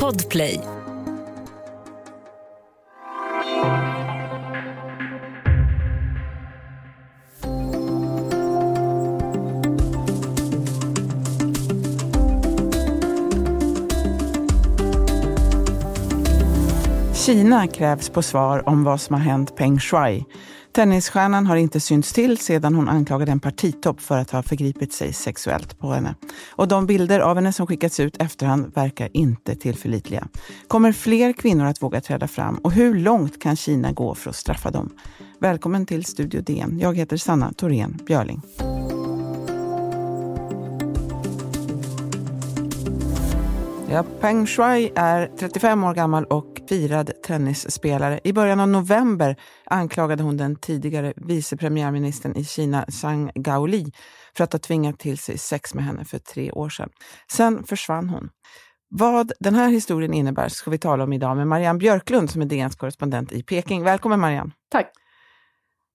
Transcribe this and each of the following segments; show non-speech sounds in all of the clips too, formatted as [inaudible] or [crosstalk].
Podplay. Kina krävs på svar om vad som har hänt Peng Shuai. Tennisstjärnan har inte synts till sedan hon anklagade en partitopp för att ha förgripit sig sexuellt på henne. Och de bilder av henne som skickats ut efterhand verkar inte tillförlitliga. Kommer fler kvinnor att våga träda fram? Och hur långt kan Kina gå för att straffa dem? Välkommen till Studio DN. Jag heter Sanna Thorén Björling. Ja, Peng Shuai är 35 år gammal och firad tennisspelare. I början av november anklagade hon den tidigare vice premiärministern i Kina, Zhang Gaoli, för att ha tvingat till sig sex med henne för tre år sedan. Sen försvann hon. Vad den här historien innebär ska vi tala om idag med Marianne Björklund som är DNs korrespondent i Peking. Välkommen Marianne! Tack!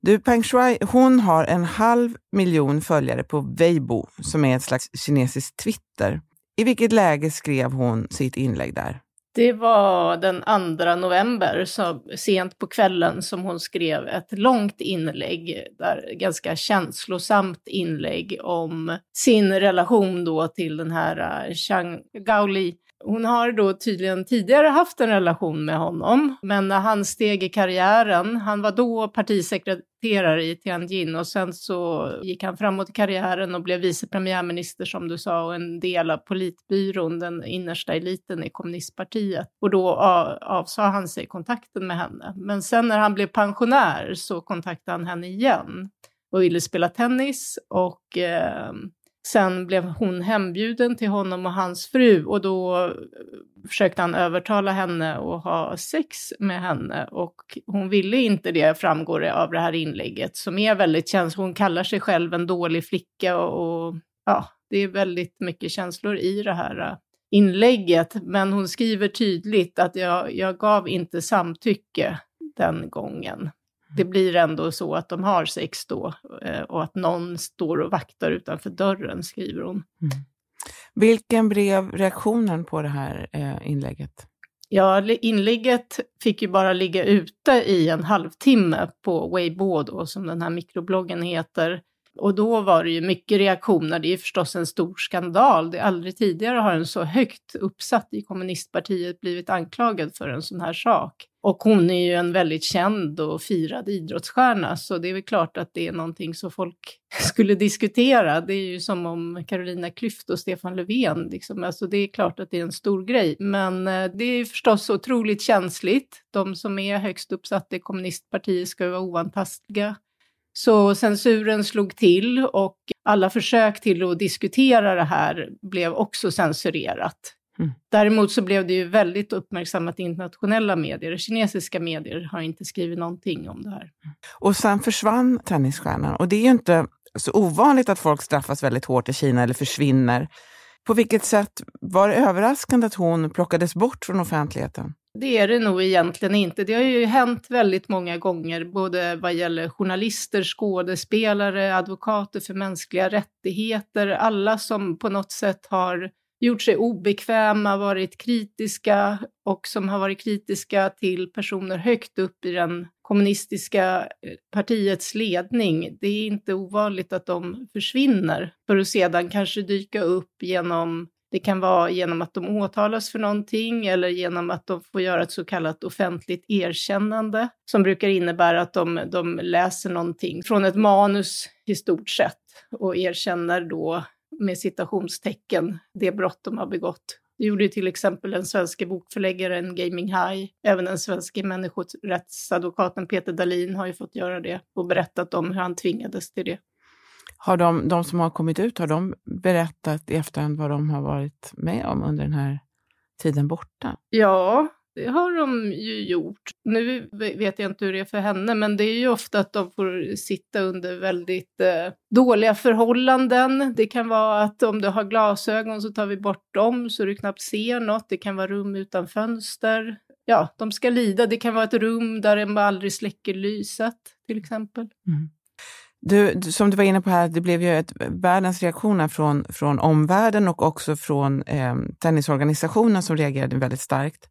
Du, Peng Shuai, hon har en halv miljon följare på Weibo som är ett slags kinesiskt Twitter. I vilket läge skrev hon sitt inlägg där? Det var den 2 november, så sent på kvällen, som hon skrev ett långt inlägg, där, ganska känslosamt inlägg om sin relation då till den här uh, Chang Gaoli. Hon har då tydligen tidigare haft en relation med honom, men när han steg i karriären, han var då partisekreterare i Tianjin och sen så gick han framåt i karriären och blev vice premiärminister som du sa och en del av politbyrån, den innersta eliten i kommunistpartiet. Och då avsade han sig kontakten med henne. Men sen när han blev pensionär så kontaktade han henne igen och ville spela tennis och eh, Sen blev hon hembjuden till honom och hans fru och då eh, försökte han övertala henne att ha sex med henne och hon ville inte det, framgår det av det här inlägget, som är väldigt känsligt. Hon kallar sig själv en dålig flicka och, och ja, det är väldigt mycket känslor i det här eh, inlägget. Men hon skriver tydligt att jag, jag gav inte samtycke den gången det blir ändå så att de har sex då eh, och att någon står och vaktar utanför dörren, skriver hon. Mm. Vilken blev reaktionen på det här eh, inlägget? Ja, inlägget fick ju bara ligga ute i en halvtimme på Weibo då, som den här mikrobloggen heter. Och då var det ju mycket reaktioner. Det är förstås en stor skandal. Det aldrig tidigare har en så högt uppsatt i kommunistpartiet blivit anklagad för en sån här sak. Och hon är ju en väldigt känd och firad idrottsstjärna, så det är väl klart att det är någonting som folk [laughs] skulle diskutera. Det är ju som om Carolina Klüft och Stefan Löfven, liksom. alltså det är klart att det är en stor grej. Men eh, det är förstås otroligt känsligt. De som är högst uppsatta i kommunistpartiet ska ju vara oantastliga. Så censuren slog till och alla försök till att diskutera det här blev också censurerat. Mm. Däremot så blev det ju väldigt uppmärksammat i internationella medier. Kinesiska medier har inte skrivit någonting om det här. Och sen försvann tennisstjärnan. Och det är ju inte så ovanligt att folk straffas väldigt hårt i Kina eller försvinner. På vilket sätt var det överraskande att hon plockades bort från offentligheten? Det är det nog egentligen inte. Det har ju hänt väldigt många gånger, både vad gäller journalister, skådespelare, advokater för mänskliga rättigheter, alla som på något sätt har gjort sig obekväma, varit kritiska och som har varit kritiska till personer högt upp i den kommunistiska eh, partiets ledning. Det är inte ovanligt att de försvinner för att sedan kanske dyka upp genom det kan vara genom att de åtalas för någonting eller genom att de får göra ett så kallat offentligt erkännande som brukar innebära att de, de läser någonting från ett manus i stort sett och erkänner då med citationstecken det brott de har begått. Det gjorde till exempel den svenska bokförläggaren Gaming High. Även den svenska människorättsadvokaten Peter Dalin har ju fått göra det och berättat om hur han tvingades till det. Har de, de som har kommit ut, har de berättat i efterhand vad de har varit med om under den här tiden borta? Ja, det har de ju gjort. Nu vet jag inte hur det är för henne, men det är ju ofta att de får sitta under väldigt eh, dåliga förhållanden. Det kan vara att om du har glasögon så tar vi bort dem så du knappt ser något. Det kan vara rum utan fönster. Ja, de ska lida. Det kan vara ett rum där de aldrig släcker lyset, till exempel. Mm. Du, som du var inne på här, det blev ju ett, världens reaktioner från, från omvärlden och också från eh, tennisorganisationen som reagerade väldigt starkt.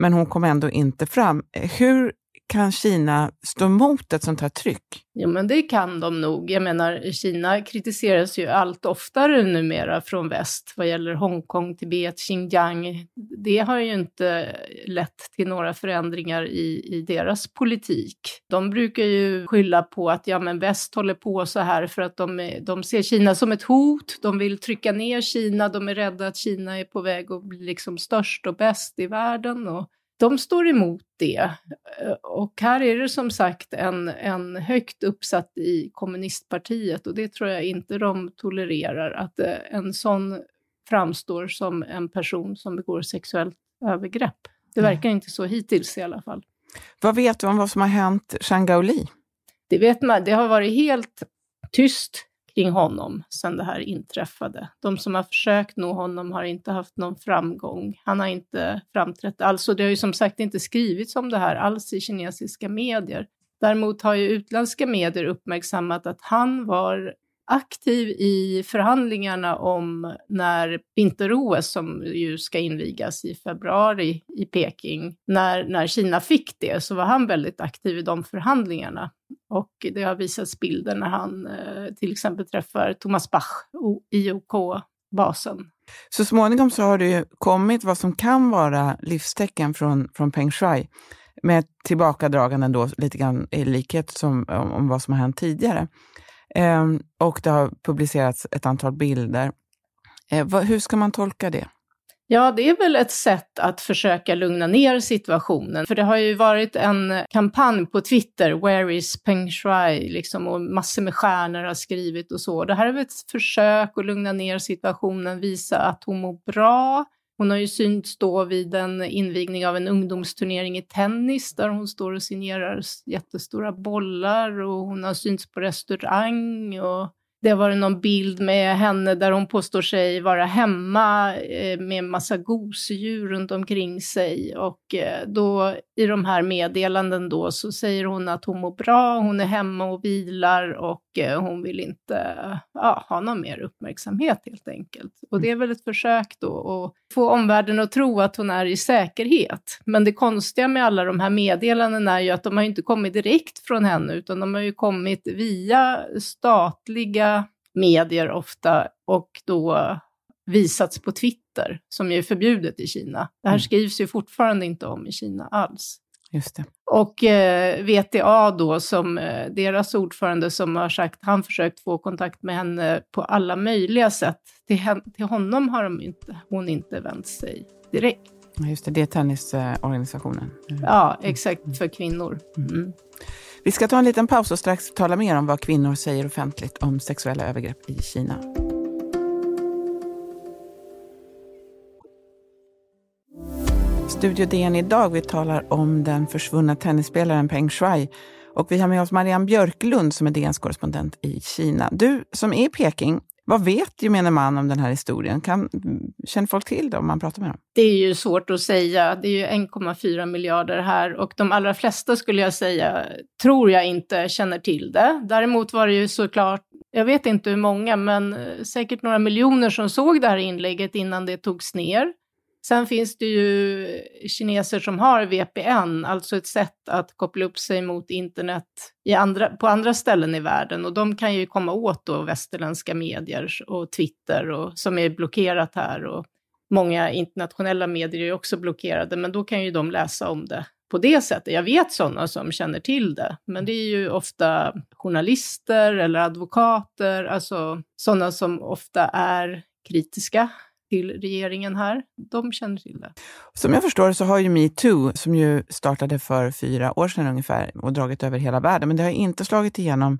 Men hon kom ändå inte fram. Hur kan Kina stå emot ett sånt här tryck? Jo, men det kan de nog. Jag menar, Kina kritiseras ju allt oftare numera från väst vad gäller Hongkong, Tibet, Xinjiang. Det har ju inte lett till några förändringar i, i deras politik. De brukar ju skylla på att ja, men väst håller på så här för att de, de ser Kina som ett hot. De vill trycka ner Kina. De är rädda att Kina är på väg att bli liksom störst och bäst i världen. Och de står emot det. Och här är det som sagt en, en högt uppsatt i kommunistpartiet och det tror jag inte de tolererar, att eh, en sån framstår som en person som begår sexuellt övergrepp. Det verkar inte så hittills i alla fall. Vad vet du om vad som har hänt Zhang Gaoli? Det vet man, det har varit helt tyst kring honom sedan det här inträffade. De som har försökt nå honom har inte haft någon framgång. Han har inte framträtt alls och det har ju som sagt inte skrivits om det här alls i kinesiska medier. Däremot har ju utländska medier uppmärksammat att han var aktiv i förhandlingarna om när vinter-OS, som ju ska invigas i februari i Peking, när, när Kina fick det så var han väldigt aktiv i de förhandlingarna. Och det har visats bilder när han eh, till exempel träffar Thomas Bach, IOK-basen. Så småningom så har det ju kommit vad som kan vara livstecken från, från Peng Shui med tillbakadraganden då lite grann i likhet som, om, om vad som har hänt tidigare. Eh, och det har publicerats ett antal bilder. Eh, vad, hur ska man tolka det? Ja, det är väl ett sätt att försöka lugna ner situationen. För det har ju varit en kampanj på Twitter, Where is Peng Shui? Liksom, och massor med stjärnor har skrivit och så. Det här är väl ett försök att lugna ner situationen, visa att hon mår bra. Hon har ju synts då vid en invigning av en ungdomsturnering i tennis där hon står och signerar jättestora bollar och hon har synts på restaurang och det har varit någon bild med henne där hon påstår sig vara hemma eh, med massa gosedjur runt omkring sig. Och eh, då i de här meddelanden då så säger hon att hon mår bra, hon är hemma och vilar och eh, hon vill inte ja, ha någon mer uppmärksamhet helt enkelt. Och det är väl ett försök då att få omvärlden att tro att hon är i säkerhet. Men det konstiga med alla de här meddelandena är ju att de har inte kommit direkt från henne utan de har ju kommit via statliga medier ofta och då visats på Twitter, som ju är förbjudet i Kina. Det här mm. skrivs ju fortfarande inte om i Kina alls. Just det. Och eh, VTA då, som eh, deras ordförande, som har sagt han försökt få kontakt med henne på alla möjliga sätt. Till, till honom har inte, hon inte vänt sig direkt. Just det, det är tennisorganisationen. Mm. Ja, exakt, för kvinnor. Mm. mm. Vi ska ta en liten paus och strax tala mer om vad kvinnor säger offentligt om sexuella övergrepp i Kina. Studio DN idag. Vi talar om den försvunna tennisspelaren Peng Shuai. Och vi har med oss Marianne Björklund som är DNs korrespondent i Kina. Du som är i Peking, vad vet gemene man om den här historien? Kan, känner folk till det om man pratar med dem? Det är ju svårt att säga. Det är ju 1,4 miljarder här och de allra flesta skulle jag säga, tror jag inte känner till det. Däremot var det ju såklart, jag vet inte hur många, men eh, säkert några miljoner som såg det här inlägget innan det togs ner. Sen finns det ju kineser som har VPN, alltså ett sätt att koppla upp sig mot internet i andra, på andra ställen i världen. Och de kan ju komma åt då västerländska medier och Twitter och, som är blockerat här. Och många internationella medier är också blockerade, men då kan ju de läsa om det på det sättet. Jag vet sådana som känner till det, men det är ju ofta journalister eller advokater, alltså sådana som ofta är kritiska till regeringen här. De känner till det. Som jag förstår så har ju metoo, som ju startade för fyra år sedan ungefär och dragit över hela världen, men det har inte slagit igenom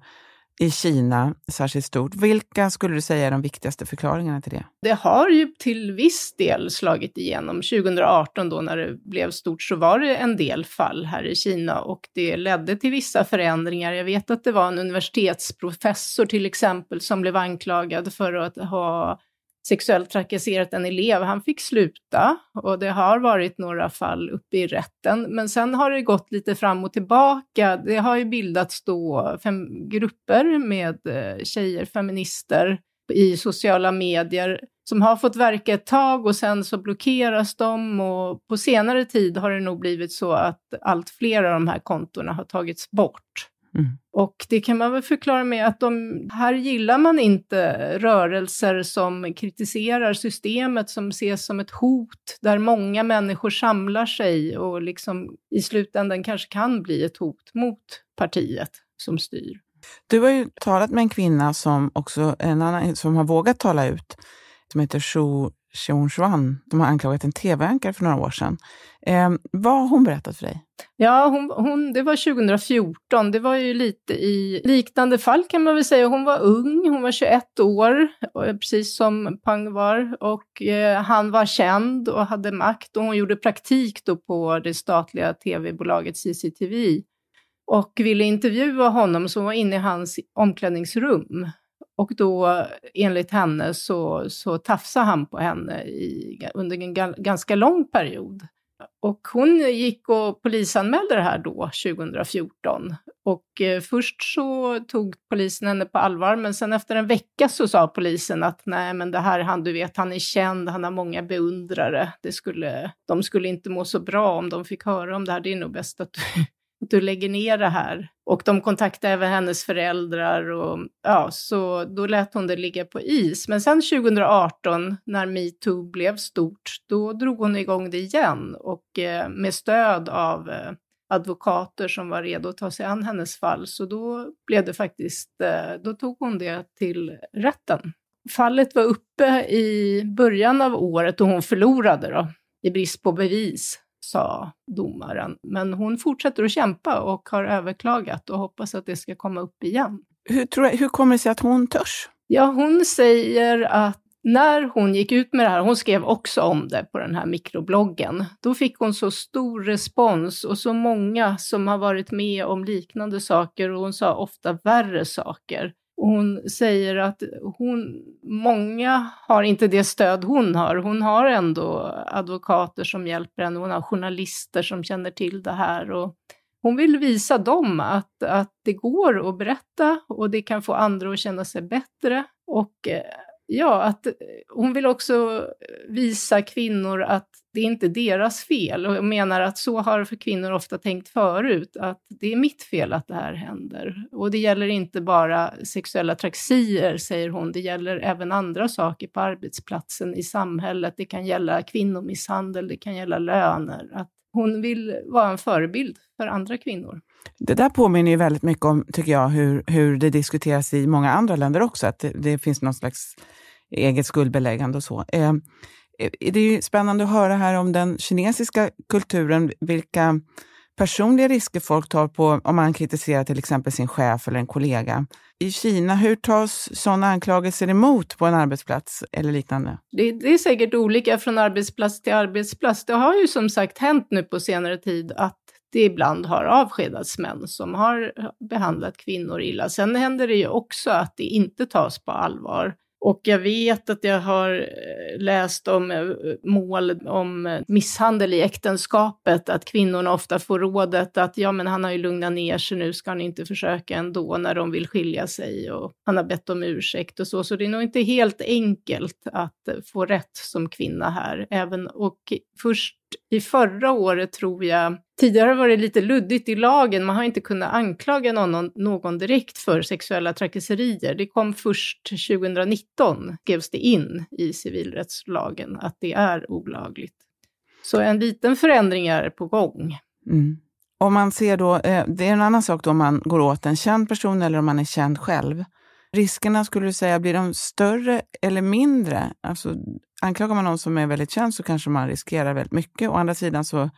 i Kina särskilt stort. Vilka skulle du säga är de viktigaste förklaringarna till det? Det har ju till viss del slagit igenom. 2018 då när det blev stort så var det en del fall här i Kina och det ledde till vissa förändringar. Jag vet att det var en universitetsprofessor till exempel som blev anklagad för att ha sexuellt trakasserat en elev. Han fick sluta och det har varit några fall uppe i rätten. Men sen har det gått lite fram och tillbaka. Det har ju bildats då fem grupper med eh, tjejer, feminister i sociala medier som har fått verka ett tag och sen så blockeras de och på senare tid har det nog blivit så att allt fler av de här kontona har tagits bort. Mm. Och det kan man väl förklara med att de, här gillar man inte rörelser som kritiserar systemet, som ses som ett hot, där många människor samlar sig och liksom i slutändan kanske kan bli ett hot mot partiet som styr. Du har ju talat med en kvinna som också en annan, som har vågat tala ut, som heter Shu Xiong-Xuan, har anklagat en tv-ankare för några år sedan. Eh, vad har hon berättat för dig? Ja, hon, hon, det var 2014. Det var ju lite i liknande fall kan man väl säga. Hon var ung, hon var 21 år, eh, precis som Pang var. Och eh, han var känd och hade makt och hon gjorde praktik då på det statliga tv-bolaget CCTV och ville intervjua honom så hon var inne i hans omklädningsrum. Och då enligt henne så, så tafsade han på henne i, under en ganska lång period. Och hon gick och polisanmälde det här då, 2014. Och eh, först så tog polisen henne på allvar, men sen efter en vecka så sa polisen att nej, men det här han, du vet, han är känd, han har många beundrare. Det skulle, de skulle inte må så bra om de fick höra om det här. Det är nog bäst att du att du lägger ner det här. Och de kontaktade även hennes föräldrar och ja, så då lät hon det ligga på is. Men sen 2018 när metoo blev stort, då drog hon igång det igen och eh, med stöd av eh, advokater som var redo att ta sig an hennes fall. Så då blev det faktiskt, eh, då tog hon det till rätten. Fallet var uppe i början av året och hon förlorade då, i brist på bevis sa domaren. Men hon fortsätter att kämpa och har överklagat och hoppas att det ska komma upp igen. Hur, tror jag, hur kommer det sig att hon törs? Ja, hon säger att när hon gick ut med det här, hon skrev också om det på den här mikrobloggen, då fick hon så stor respons och så många som har varit med om liknande saker och hon sa ofta värre saker. Hon säger att hon, många har inte det stöd hon har. Hon har ändå advokater som hjälper henne, hon har journalister som känner till det här. Och hon vill visa dem att, att det går att berätta och det kan få andra att känna sig bättre. Och eh, Ja, att eh, hon vill också eh, visa kvinnor att det är inte deras fel och menar att så har för kvinnor ofta tänkt förut, att det är mitt fel att det här händer. Och det gäller inte bara sexuella trakasserier, säger hon, det gäller även andra saker på arbetsplatsen, i samhället, det kan gälla kvinnomisshandel, det kan gälla löner. Att hon vill vara en förebild för andra kvinnor. Det där påminner ju väldigt mycket om, tycker jag, hur, hur det diskuteras i många andra länder också, att det, det finns någon slags eget skuldbeläggande och så. Eh, eh det är ju spännande att höra här om den kinesiska kulturen, vilka personliga risker folk tar på om man kritiserar till exempel sin chef eller en kollega. I Kina, hur tas sådana anklagelser emot på en arbetsplats eller liknande? Det, det, är säkert olika från arbetsplats till arbetsplats. Det har ju som sagt hänt nu på senare tid att det ibland har avskedats män som har behandlat kvinnor illa. Sen händer det ju också att det inte tas på allvar. Och jag vet att jag har eh, läst om eh, mål om eh, misshandel i äktenskapet, att kvinnorna ofta får rådet att ja, men han har ju lugnat ner sig nu, ska han inte försöka ändå när de vill skilja sig och han har bett om ursäkt och så. Så det är nog inte helt enkelt att få rätt som kvinna här. Även, och först i förra året tror jag, tidigare var det lite luddigt i lagen, man har inte kunnat anklaga någon, någon direkt för sexuella trakasserier. Det kom först 2019, skrevs det in i civilrättslagen att det är olagligt. Så en liten förändring är på gång. Mm. Om man ser då, eh, det är en annan sak då om man går åt en känd person eller om man är känd själv. Riskerna, skulle du säga, blir de större eller mindre? Alltså, anklagar man någon som är väldigt känd så kanske man riskerar väldigt mycket. Å andra sidan så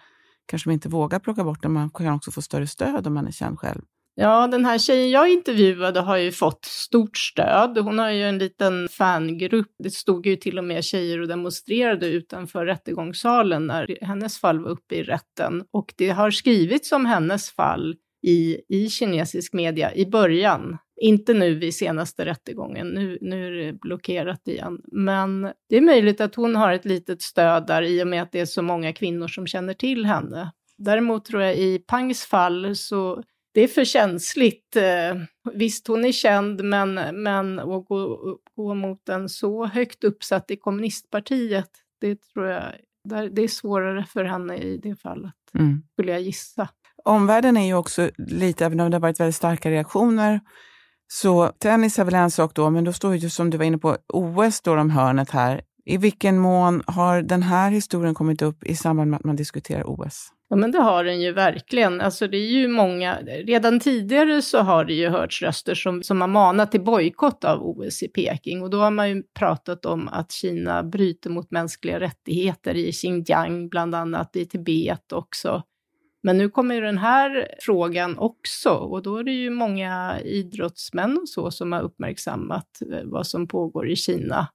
kanske man inte vågar plocka bort den. Man kan också få större stöd om man är känd själv. Ja, den här tjejen jag intervjuade har ju fått stort stöd. Hon har ju en liten fangrupp. Det stod ju till och med tjejer och demonstrerade utanför rättegångssalen när hennes fall var uppe i rätten. Och det har skrivits om hennes fall i, i kinesisk media i början inte nu vid senaste rättegången, nu, nu är det blockerat igen. Men det är möjligt att hon har ett litet stöd där i och med att det är så många kvinnor som känner till henne. Däremot tror jag i Pangs fall så det är för känsligt. Eh, visst, hon är känd, men, men att gå, gå mot en så högt uppsatt i kommunistpartiet, det tror jag det är svårare för henne i det fallet, mm. skulle jag gissa. Omvärlden är ju också lite, även om det har varit väldigt starka reaktioner, så tennis är väl en sak då, men då står ju som du var inne på, OS står om hörnet här. I vilken mån har den här historien kommit upp i samband med att man diskuterar OS? Ja, men det har den ju verkligen. Alltså det är ju många, redan tidigare så har det ju hörts röster som, som har manat till bojkott av OS i Peking och då har man ju pratat om att Kina bryter mot mänskliga rättigheter i Xinjiang, bland annat i Tibet också. Men nu kommer ju den här frågan också och då är det ju många idrottsmän och så som har uppmärksammat eh, vad som pågår i Kina.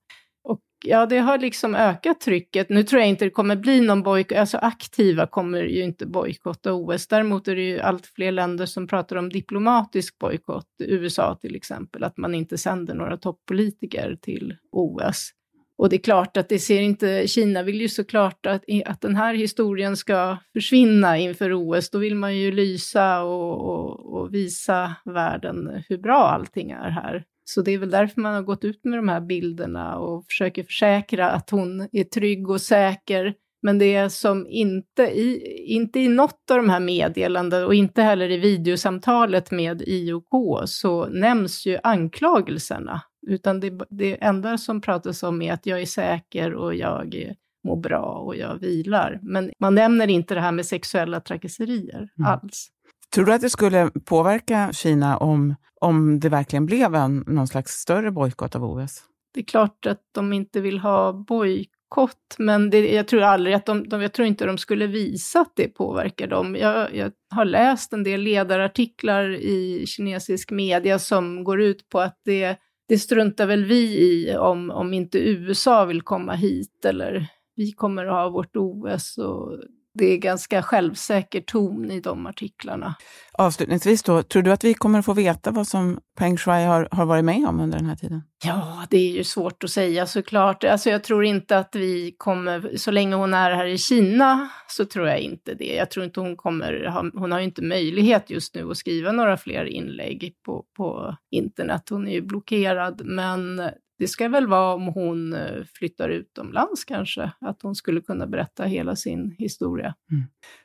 Och ja, det har liksom ökat trycket. Nu tror jag inte det kommer bli någon bojkott, alltså aktiva kommer ju inte bojkotta OS. Däremot är det ju allt fler länder som pratar om diplomatisk bojkott, USA till exempel, att man inte sänder några toppolitiker till OS. Och det är klart att det ser inte, Kina vill ju såklart att, att den här historien ska försvinna inför OS. Då vill man ju lysa och, och, och visa världen hur bra allting är här. Så det är väl därför man har gått ut med de här bilderna och försöker försäkra att hon är trygg och säker. Men det är som inte i, inte i något av de här meddelandena och inte heller i videosamtalet med IOK så nämns ju anklagelserna. Utan det, det enda som pratas om är att jag är säker och jag mår bra och jag vilar. Men man nämner inte det här med sexuella trakasserier mm. alls. Tror du att det skulle påverka Kina om, om det verkligen blev en, någon slags större bojkott av OS? Det är klart att de inte vill ha bojkott, men det, jag tror aldrig att de, de, jag tror inte de skulle visa att det påverkar dem. Jag, jag har läst en del ledarartiklar i kinesisk media som går ut på att det, det struntar väl vi i om, om inte USA vill komma hit eller vi kommer att ha vårt OS och det är ganska självsäker ton i de artiklarna. Avslutningsvis då, tror du att vi kommer att få veta vad som Peng Shuai har, har varit med om under den här tiden? Ja, det är ju svårt att säga såklart. Alltså jag tror inte att vi kommer, så länge hon är här i Kina så tror jag inte det. Jag tror inte hon kommer, hon har ju inte möjlighet just nu att skriva några fler inlägg på, på internet. Hon är ju blockerad, men det ska väl vara om hon eh, flyttar utomlands kanske, att hon skulle kunna berätta hela sin historia. Mm.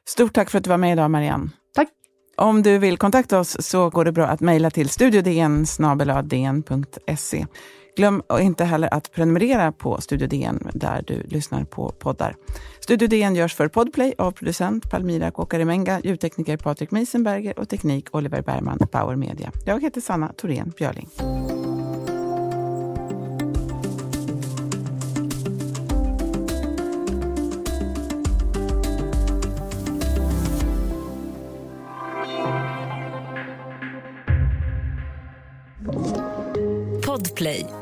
Stort tack för att du var med idag, Marianne. Tack. Om du vill kontakta oss så går det bra att mejla till studiodn Glöm inte heller att prenumerera på Studio DN där du lyssnar på poddar. Studio DN görs för Podplay av producent Palmira Kåkaremenga, ljudtekniker Patrik Meisenberger och teknik Oliver Bergman, Power Media. Jag heter Sanna Thorén Björling. Podplay.